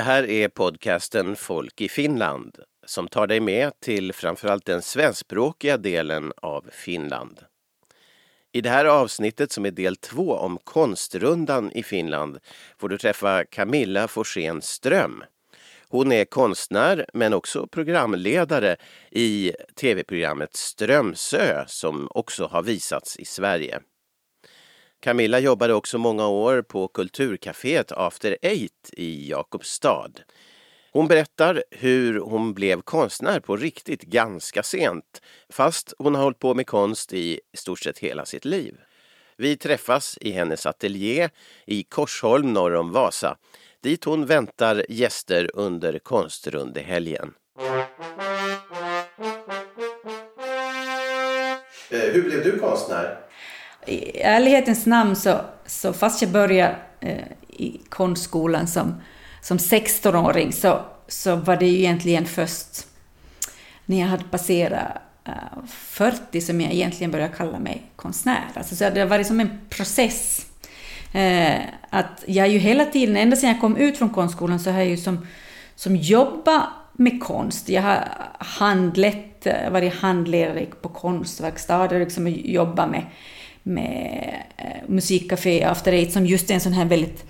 Det här är podcasten Folk i Finland som tar dig med till framförallt den svenskspråkiga delen av Finland. I det här avsnittet som är del två om konstrundan i Finland får du träffa Camilla Forsén Ström. Hon är konstnär men också programledare i tv-programmet Strömsö som också har visats i Sverige. Camilla jobbade också många år på kulturcaféet After Eight i Jakobstad. Hon berättar hur hon blev konstnär på riktigt ganska sent, fast hon har hållit på med konst i stort sett hela sitt liv. Vi träffas i hennes ateljé i Korsholm norr om Vasa, dit hon väntar gäster under konstrundehelgen. Eh, hur blev du konstnär? I ärlighetens namn så, så fast jag började eh, i konstskolan som, som 16-åring så, så var det ju egentligen först när jag hade passerat eh, 40 som jag egentligen började kalla mig konstnär. Alltså, så det har varit som en process. Eh, att jag ju hela tiden, ända sedan jag kom ut från konstskolan, så har jag ju som, som jobbat med konst. Jag har handlett, eh, varit handledare på konstverkstäder, liksom jobbat med med eh, musikcafé After Eight som just är en sån här väldigt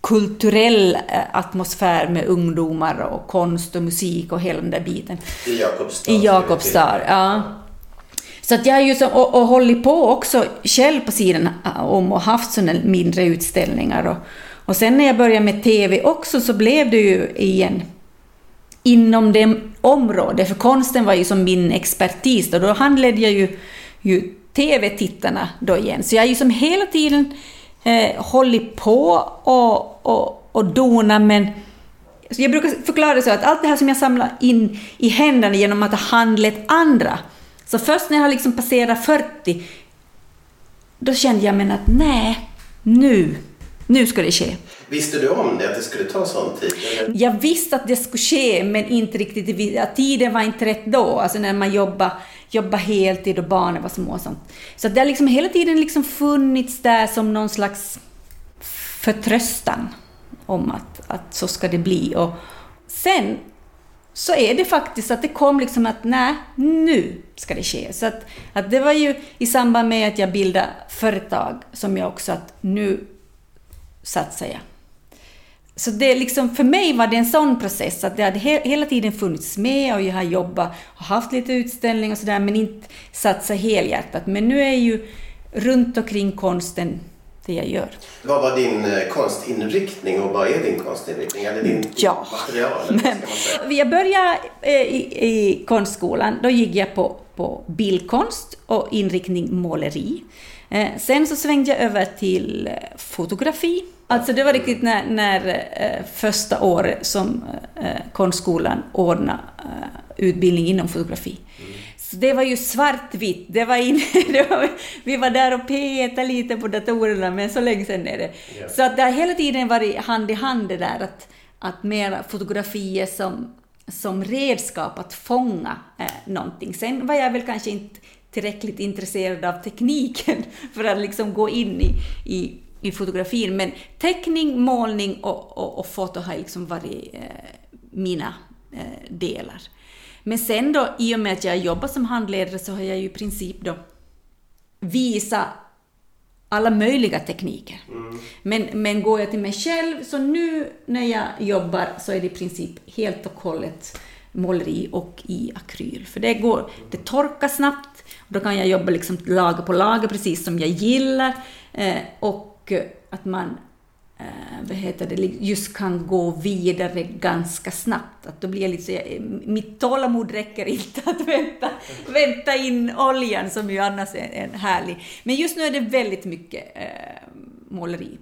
kulturell eh, atmosfär med ungdomar och konst och musik och hela den där biten. I Jakobstad? I Jakobstad, ja. Så att jag har ju så, och, och hållit på också själv på sidan eh, om och haft sådana mindre utställningar. Och, och sen när jag började med TV också så blev det ju igen inom det området, för konsten var ju som min expertis och då handledde jag ju, ju TV-tittarna då igen. Så jag har ju som hela tiden eh, hållit på och, och, och dona, men jag brukar förklara det så att allt det här som jag samlar in i händerna genom att ha handlat andra, så först när jag har liksom passerat 40, då kände jag men att nej, nu, nu ska det ske. Visste du om det, att det skulle ta sån tid? Eller? Jag visste att det skulle ske, men inte riktigt, tiden var inte rätt då, alltså när man jobbar jobba heltid och barnen var små och sånt. Så det har liksom hela tiden liksom funnits där som någon slags förtröstan om att, att så ska det bli. Och sen så är det faktiskt att det kom liksom att nej, nu ska det ske. Så att, att det var ju i samband med att jag bildade företag som jag också att nu satsar jag så det liksom, för mig var det en sån process att det hade he hela tiden funnits med och jag har jobbat och haft lite utställningar och sådär men inte satsat helhjärtat. Men nu är ju runt omkring konsten det jag gör. Vad var din eh, konstinriktning och vad är din konstinriktning? Eller din ja. material? Men, jag började eh, i, i konstskolan, då gick jag på, på bildkonst och inriktning måleri. Eh, sen så svängde jag över till fotografi Alltså det var riktigt när, när eh, första året som eh, konstskolan ordnade eh, utbildning inom fotografi. Mm. Så det var ju svartvitt, det var in, det var, vi var där och petade lite på datorerna, men så länge sedan är det. Yeah. Så att det har hela tiden varit hand i hand det där att, att mera fotografier som, som redskap att fånga eh, någonting. Sen var jag väl kanske inte tillräckligt intresserad av tekniken för att liksom gå in i, i i fotografin, men teckning, målning och, och, och foto har liksom varit eh, mina eh, delar. Men sen då, i och med att jag jobbar som handledare, så har jag ju i princip då visat alla möjliga tekniker. Mm. Men, men går jag till mig själv, så nu när jag jobbar så är det i princip helt och hållet måleri och i akryl. För det, går, det torkar snabbt, och då kan jag jobba liksom lager på lager precis som jag gillar. Eh, och att man vad heter det, just kan gå vidare ganska snabbt. Att då blir lite så, mitt tålamod räcker inte att vänta, vänta in oljan som ju annars är en härlig. Men just nu är det väldigt mycket eh, måleri.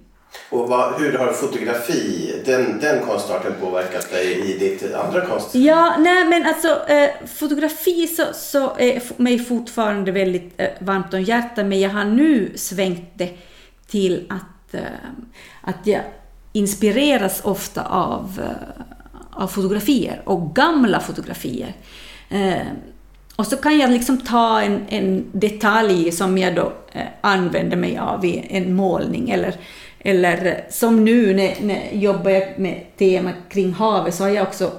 Och vad, hur har fotografi, den, den konstarten påverkat dig i ditt andra konst? Ja, nej men alltså eh, fotografi så, så är mig fortfarande väldigt eh, varmt om hjärtat, men jag har nu svängt det till att, Eh, att jag inspireras ofta av, eh, av fotografier och gamla fotografier. Eh, och så kan jag liksom ta en, en detalj som jag då använder mig av i en målning eller eller som nu när, när jag jobbar med tema kring havet så har jag också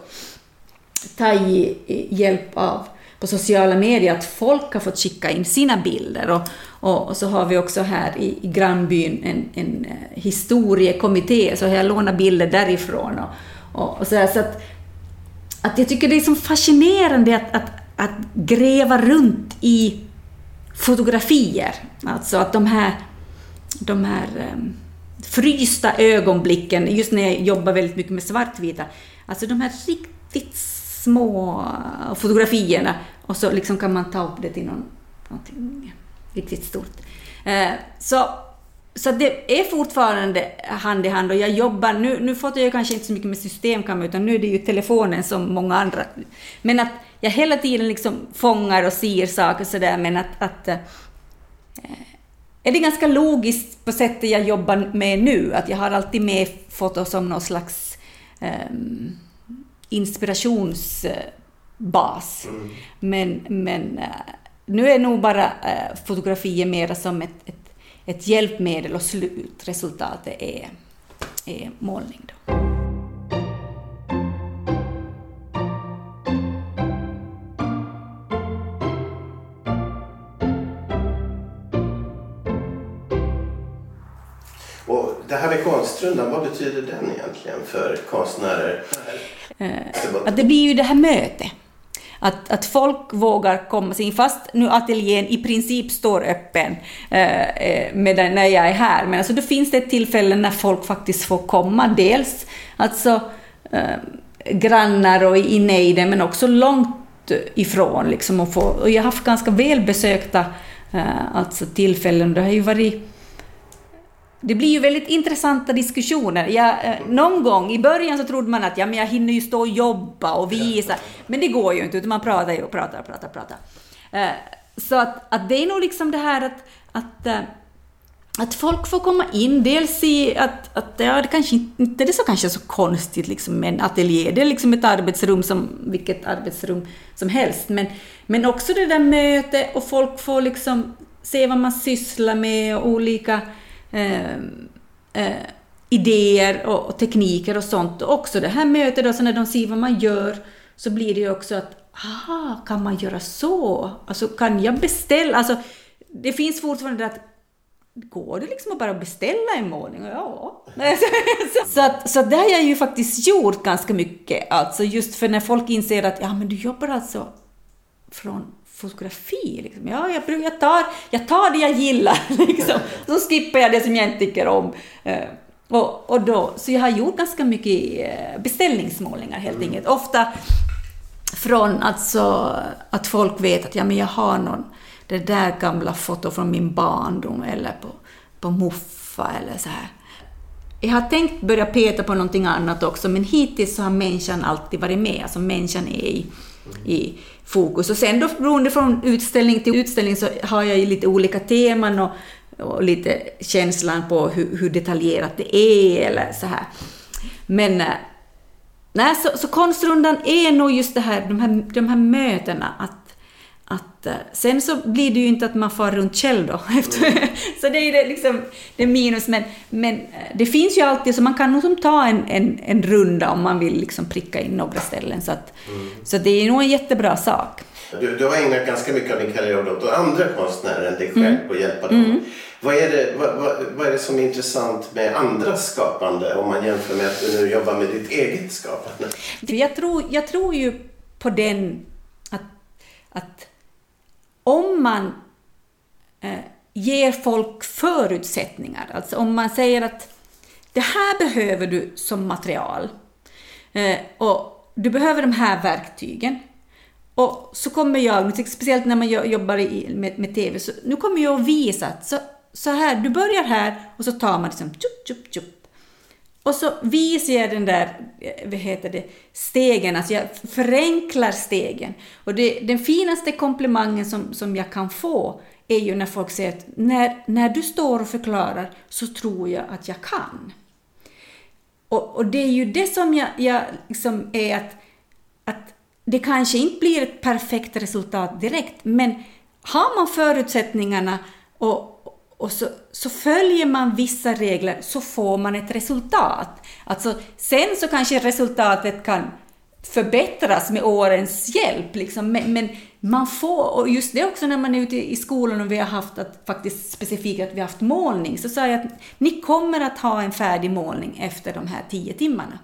tagit hjälp av på sociala medier att folk har fått skicka in sina bilder. Och, och, och så har vi också här i, i grannbyn en, en eh, historiekommitté, så har jag lånat bilder därifrån. Och, och, och så, så att, att jag tycker det är så fascinerande att, att, att gräva runt i fotografier. Alltså att de här, de här um, frysta ögonblicken, just när jag jobbar väldigt mycket med svartvita, alltså de här riktigt små fotografierna och så liksom kan man ta upp det till någon, någonting riktigt stort. Eh, så, så det är fortfarande hand i hand och jag jobbar, nu, nu fotar jag kanske inte så mycket med systemkamera utan nu är det ju telefonen som många andra. Men att jag hela tiden liksom fångar och ser saker sådär men att, att eh, eh är det ganska logiskt på sättet jag jobbar med nu, att jag har alltid med foto som någon slags um, inspirationsbas. Mm. Men, men uh, nu är nog bara uh, fotografier mera som ett, ett, ett hjälpmedel och slutresultatet är, är målning. Då. Det här med konstrundan, vad betyder den egentligen för konstnärer? Eh, att det blir ju det här mötet. Att, att folk vågar komma sig in, fast nu ateljén i princip står öppen eh, eh medan, när jag är här. Men alltså då finns det ett tillfälle när folk faktiskt får komma. Dels alltså eh, grannar och i nejden, men också långt ifrån. Liksom, och, få, och jag har haft ganska välbesökta eh, alltså tillfällen. Det har ju varit det blir ju väldigt intressanta diskussioner. Jag, eh, någon gång i början så trodde man att ja, men jag hinner ju stå och jobba och visa, men det går ju inte, utan man pratar ju och pratar och pratar. Och pratar. Eh, så att, att det är nog liksom det här att, att, eh, att folk får komma in, dels i att, att ja, det kanske inte är så, kanske så konstigt liksom med en ateljé, det är liksom ett arbetsrum som vilket arbetsrum som helst, men, men också det där mötet och folk får liksom se vad man sysslar med och olika eh, eh, idéer och, och, tekniker och sånt. Och också det här mötet, alltså när de ser vad man gör, så blir det ju också att aha, kan man göra så? Alltså kan jag beställa? Alltså, det finns fortfarande att Går det liksom att bara beställa en målning? Ja. så, att, så det har jag ju faktiskt gjort ganska mycket, alltså just för när folk inser att ja men du jobbar alltså från fotografi. Liksom. Ja, jag, jag, tar, jag tar det jag gillar, liksom. så skippar jag det som jag inte tycker om. Eh, och, och då, så jag har gjort ganska mycket eh, beställningsmålningar helt mm. enkelt. Ofta från alltså, att folk vet att ja, men jag har någon, det där gamla foto från min barndom eller på, på muffa eller så här. Jag har tänkt börja peta på någonting annat också, men hittills så har människan alltid varit med. Alltså människan är i, i fokus. Och sen då beroende från utställning till utställning så har jag ju lite olika teman och, och lite känslan på hur, hur, detaljerat det är eller så här. Men eh, nej, så, så konstrundan är nog just det här, de här, de här mötena, att att, eh, sen så blir det ju inte att man far runt själv då. Mm. så det är det, liksom, det minus, men, men eh, det finns ju alltid, så man kan nog ta en, en, en runda om man vill liksom pricka in några ställen. Så, att, mm. så det är nog en jättebra sak. Du, du har ägnat ganska mycket av din karriär åt andra konstnärer än dig själv mm. och hjälpa dem. Mm. Vad, är det, vad, vad, vad, är det som är intressant med andras skapande om man jämför med att du nu jobbar med ditt eget skapande? Jag tror, jag tror ju på den att, att om man eh, ger folk förutsättningar, alltså om man säger att det här behöver du som material eh, och du behöver de här verktygen. Och så kommer jag, speciellt när man jobbar i, med, med TV, så nu kommer jag att visa att så, så här, du börjar här och så tar man liksom tjup, tjup, tjup, och så visar jag den där eh, vad heter det, stegen, alltså jag förenklar stegen. Och det, den finaste komplimangen som, som jag kan få är ju när folk säger att när, när du står och förklarar så tror jag att jag kan. Och, och det är ju det som jag, jag liksom är att, att det kanske inte blir ett perfekt resultat direkt, men har man förutsättningarna och, och så, så följer man vissa regler så får man ett resultat. Alltså, sen så kanske resultatet kan förbättras med årens hjälp, liksom. men, men, man får, och just det också när man är ute i skolan och vi har haft att, faktiskt specifikt att vi har haft målning, så sa jag att ni kommer att ha en färdig målning efter de här tio timmarna.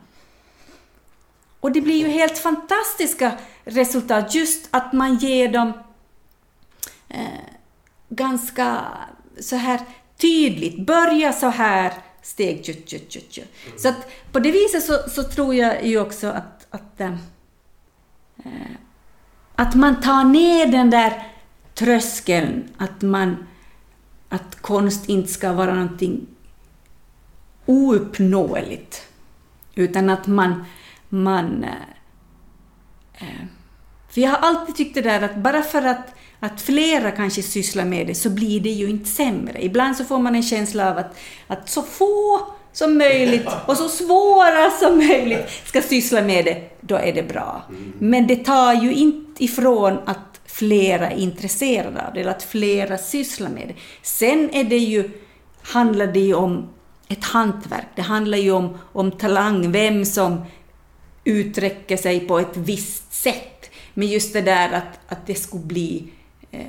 Och det blir ju helt fantastiska resultat, just att man ger dem eh, ganska så här tydligt, börja så här, steg tju, tju, tju, tju. Så att på det viset så, så tror jag ju också att, att, äh, att man tar ner den där tröskeln, att man att konst inte ska vara någonting ouppnåeligt, utan att man, man äh, för jag har alltid tyckt det där att bara för att att flera kanske sysslar med det så blir det ju inte sämre. Ibland så får man en känsla av att, att så få som möjligt och så svåra som möjligt ska syssla med det, då är det bra. Mm. Men det tar ju inte ifrån att flera är intresserade av det, eller att flera sysslar med det. Sen är det ju, handlar det ju om ett hantverk, det handlar ju om, om talang, vem som uttrycker sig på ett visst sätt. Men just det där att, att det skulle bli eh,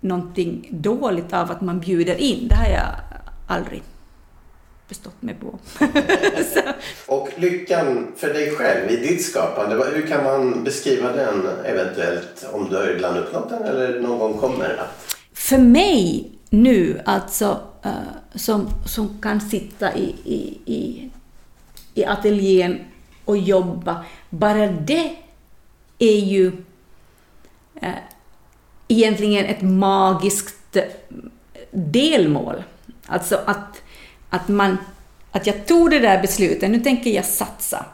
någonting dåligt av att man bjuder in. Det har jag aldrig bestått mig på. och lyckan för dig själv i ditt skapande, hur kan man beskriva den eventuellt? Om du har redan uppnått den eller någon gång kommer att? För mig nu, alltså uh, som, som kan sitta i, i, i, i ateljén och jobba, bara det är ju uh, egentligen ett magiskt eh, delmål. Alltså att, att, man, att jag tog det där beslutet, nu tänker jag satsa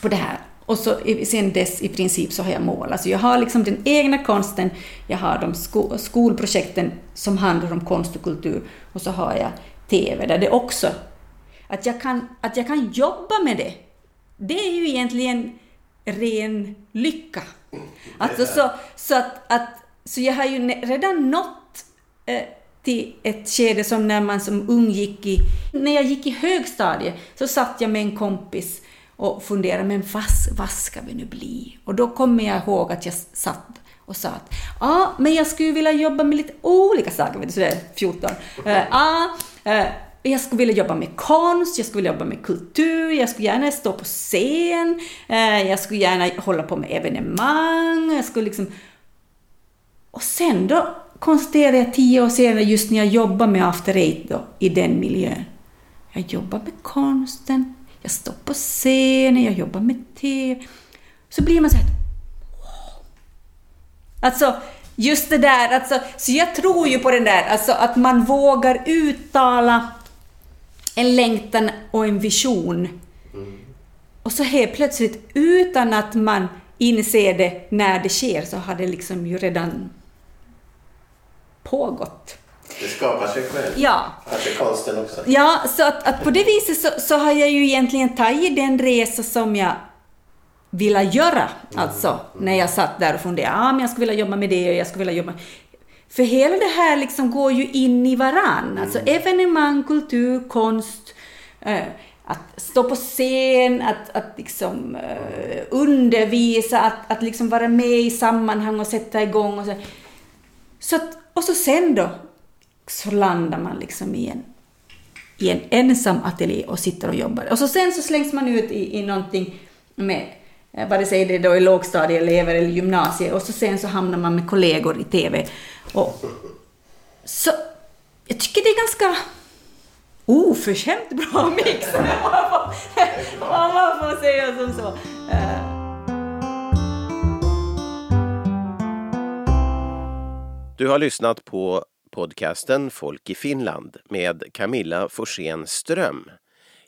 på det här. Och så sen dess i princip så har jag mål. Alltså jag har liksom den egna konsten, jag har de sko skolprojekten som handlar om konst och kultur och så har jag TV där det också, att jag kan, att jag kan jobba med det. Det är ju egentligen ren lycka. Alltså så, så att, att så jag har ju redan nått eh, till ett skede som när man som ung gick i... När jag gick i högstadiet så satt jag med en kompis och funderade, men vad, vad ska vi nu bli? Och då kommer jag ihåg att jag satt och sa att ja, men jag skulle vilja jobba med lite olika saker, vet du, sådär 14. Eh, ja, ah, uh, jag skulle vilja jobba med konst, jag skulle vilja jobba med kultur, jag skulle gärna stå på scen, uh, jag skulle gärna hålla på med evenemang, jag skulle liksom och sen då konstaterade jag tio år senare, just när jag jobbar med After Eight då, i den miljön. Jag jobbar med konsten, jag står på scenen, jag jobbar med TV. Så blir man så här, wow. Alltså, just det där, alltså, så jag tror ju på den där, alltså att man vågar uttala en längtan och en vision. Mm. Och så helt plötsligt, utan att man inser det när det sker, så har det liksom ju redan pågått. Det skapar sig själv. Ja. Kanske konsten också. Ja, så att, att på det viset så, så, har jag ju egentligen tagit den resa som jag ville göra. Mm. Alltså, mm. när jag satt där och funderade, ja, men jag skulle vilja jobba med det och jag skulle vilja jobba för hela det här liksom går ju in i varann. Mm. Alltså evenemang, kultur, konst, eh, att stå på scen, att, att liksom, eh, undervisa, att, att liksom vara med i sammanhang och sätta igång. Och så. Så att, och så sen då så landar man liksom i en, i en ensam ateljé och sitter och jobbar. Och så sen så slängs man ut i, i någonting med, eh, vare sig det då är lågstadieelever eller gymnasie, och så sen så hamnar man med kollegor i TV. Och, så jag tycker det är ganska oförskämt bra mix, om man får säga som så. Eh, Du har lyssnat på podcasten Folk i Finland med Camilla Forsén Ström.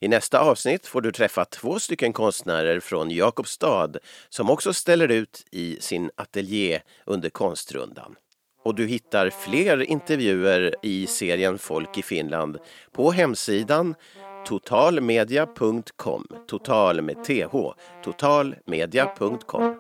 I nästa avsnitt får du träffa två stycken konstnärer från Jakobstad som också ställer ut i sin ateljé under konstrundan. Och du hittar fler intervjuer i serien Folk i Finland på hemsidan totalmedia.com, total med th, totalmedia.com.